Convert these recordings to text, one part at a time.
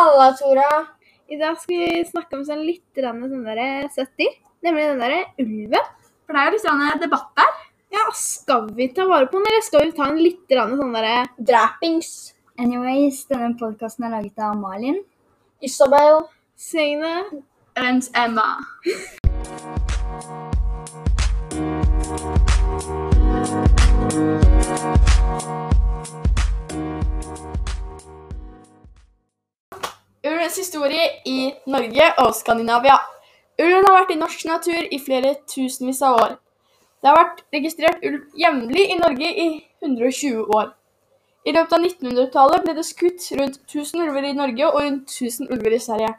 Nora. I dag skal vi snakke om sånn litt rande, sånn der søtt dyr, nemlig den derre ulven. For det er jo litt sånn debatt der. Ja, skal vi ta vare på den, eller skal vi ta en litt rande, sånn derre Drapings. Anyways, denne podkasten er laget av Malin. Isabel. Signe? Rens Emma. Ulvens historie i Norge og Skandinavia. Ulven har vært i norsk natur i flere tusenvis av år. Det har vært registrert ulv jevnlig i Norge i 120 år. I løpet av 1900-tallet ble det skutt rundt 1000 ulver i Norge og rundt 1000 ulver i Sverige.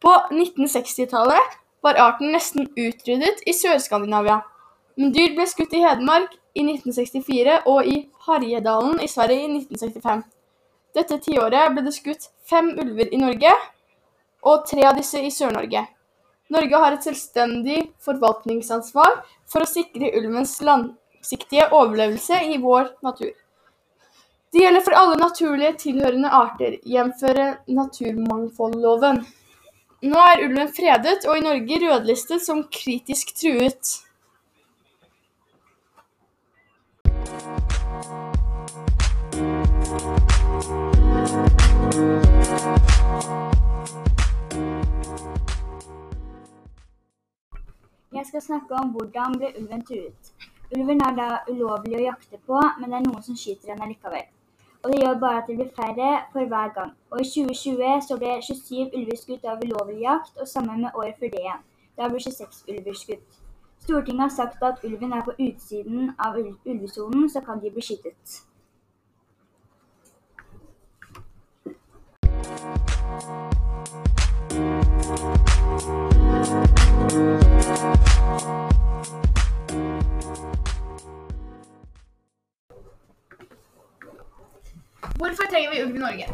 På 1960-tallet var arten nesten utryddet i Sør-Skandinavia. Men dyr ble skutt i Hedmark i 1964 og i Harjedalen i Sverige i 1965. Dette tiåret ble det skutt fem ulver i Norge, og tre av disse i Sør-Norge. Norge har et selvstendig forvaltningsansvar for å sikre ulvens langsiktige overlevelse i vår natur. Det gjelder for alle naturlige tilhørende arter, jf. naturmangfoldloven. Nå er ulven fredet og i Norge rødlistet som kritisk truet. Jeg skal snakke om hvordan ble ulven truet. Ulven er da ulovlig å jakte på, men det er noen som skyter den likevel. Og det gjør bare at det blir færre for hver gang. Og i 2020 så ble 27 ulver skutt av ulovlig jakt, og sammen med året før det igjen. Da ble 26 ulver skutt. Stortinget har sagt at ulven er på utsiden av ulvesonen, så kan de bli skytet. Hvorfor trenger vi ulv i Norge?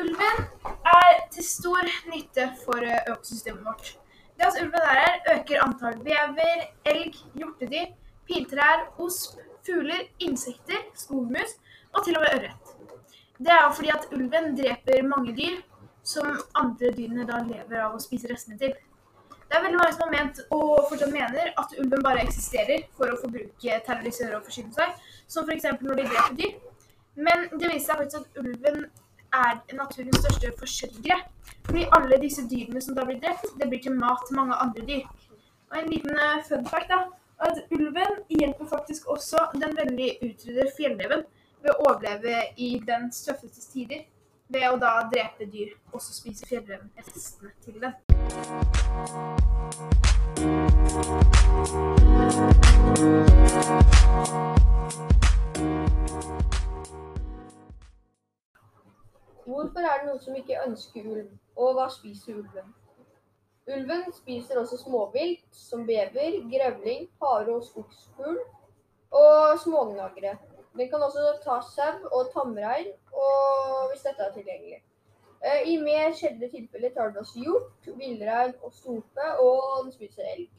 Ulven er til stor nytte for eh, økosystemet vårt. Det at ulven er her, øker antall vever, elg, hjortedyr, piltrær, osp, fugler, insekter, skogmus og til og med ørret. Det er fordi at ulven dreper mange dyr som andre dyrene da lever av å spise restene til. Det er veldig mange som har ment, og fortsatt mener, at ulven bare eksisterer for å forbruke, terrorisere og forsyne seg, som f.eks. når de dreper dyr. Men det viser seg faktisk at ulven er naturens største forsørgere. Fordi alle disse dyrene som da blir drept, det blir til mat til mange andre dyr. Og en liten eh, fun fact da, at ulven hjelper faktisk også den veldig utryddede fjellreven ved å overleve i den tøffeste tider. Ved å da drepe dyr, og så spise fjellreven restene til den. Hvorfor er det noen som ikke ønsker ulv, og hva spiser ulven? Ulven spiser også småvilt som bever, grevling, hare og skogsfugl og smågnagere. Den kan også ta sau og tamrein, hvis dette er tilgjengelig. Eh, I mer sjeldne tilfeller tar den også hjort, villrein og storfe, og den spiser elg.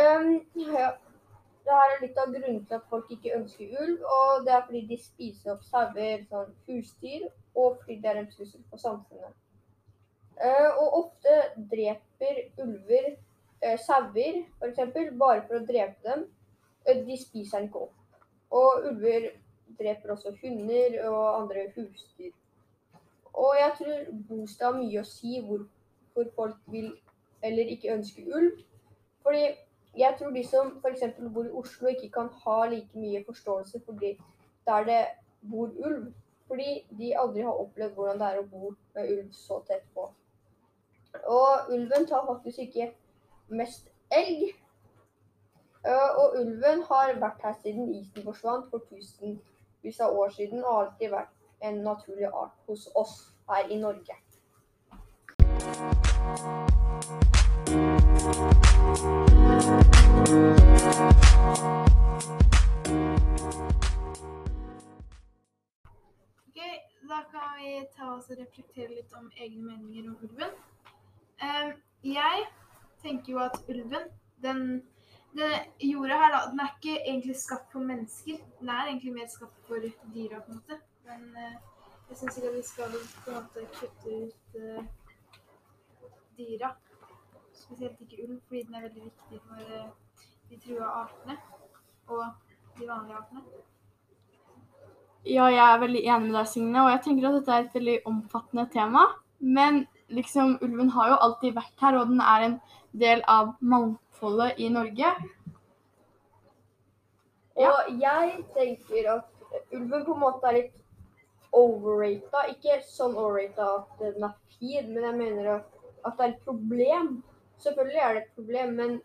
Um, ja. Det her er litt av grunnen til at folk ikke ønsker ulv, og det er fordi de spiser opp sauer, sånn husdyr, og fordi det er en trussel for samfunnet. Uh, og ofte dreper ulver uh, sauer, f.eks., bare for å drepe dem. Uh, de spiser den ikke opp. Og ulver dreper også hunder og andre husdyr. Og jeg tror bostad har mye å si hvorfor folk vil eller ikke ønsker ulv. Fordi jeg tror de som f.eks. bor i Oslo ikke kan ha like mye forståelse for de der det bor ulv. Fordi de aldri har opplevd hvordan det er å bo med ulv så tett på. Og ulven tar faktisk ikke mest elg. Og ulven har vært her siden isen forsvant for tusenvis av år siden, og alltid vært en naturlig art hos oss her i Norge. Ok, Da kan vi ta oss og reflektere litt om egne meninger om ulven. Jeg tenker jo at ulven, den, denne jorda her, da, den er ikke egentlig skapt for mennesker. Den er egentlig mer skapt for dyra, på en måte. Men uh, Jeg syns ikke at vi skal på en måte kutte ut uh, dyra. Spesielt ikke ulv, fordi den er veldig viktig for uh, de trua artene og de vanlige artene. Ja, jeg er veldig enig med deg, Signe, og jeg tenker at dette er et veldig omfattende tema. Men liksom, ulven har jo alltid vært her, og den er en del av mangfoldet i Norge. Ja. Og jeg tenker at ulven på en måte er litt overrata. Ikke sånn overrata at den er fin, men jeg mener at, at det er et problem. Selvfølgelig er det et problem, men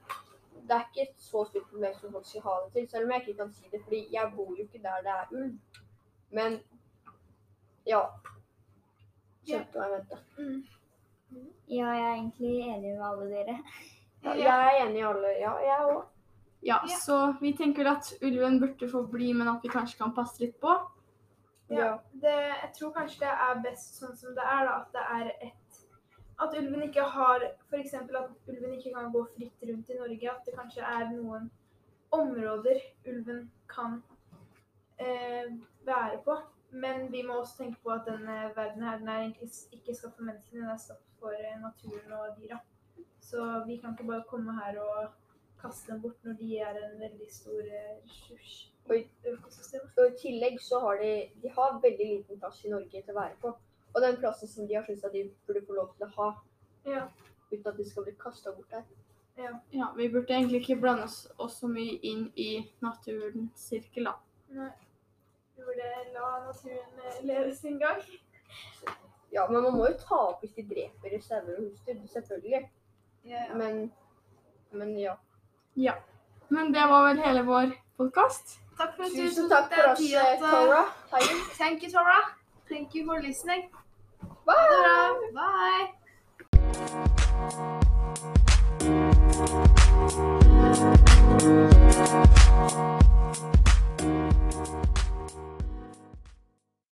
det er ikke et så stort problem som folk skal ha det til. Selv om jeg ikke kan si det, fordi jeg bor jo ikke der det er ulv. Men ja. Skjønte hva jeg mente. Ja, jeg er egentlig enig med alle dere. Ja, jeg er enig i alle. Ja, jeg òg. Ja, Ja. så vi tenker vel at ulven burde få bli, men at vi kanskje kan passe litt på. Ja. Det, jeg tror kanskje det er best sånn som det er, da. At det er et At ulven ikke har F.eks. at ulven ikke kan gå fritt rundt i Norge. At det kanskje er noen områder ulven kan eh, være på. Men vi må også tenke på at denne verden her, den er egentlig ikke skapt for menneskene, den er skapt for eh, naturen og dyra. Så vi kan ikke bare komme her og kaste dem bort når de er en veldig stor eh, ressurs i økosystemet. Og i tillegg så har de, de har veldig liten plass i Norge til å være på. Og den plassen som de har syntes at de burde få lov til å ha, Ja. uten at de skal bli kasta bort der. Ja, vi burde egentlig ikke blande oss, oss så mye inn i naturens sirkel, da. Nei burde la naturen eh, leve sin gang. Ja, men man må jo ta opp hvis de dreper sauer og husdyr, selvfølgelig. Ja, ja. Men, men ja. Ja. Men det var vel hele vår podkast. Takk for at du Tusen takk for oss, eh, Tora. Thank you, Tora. Thank you for listening. Bye. Bye.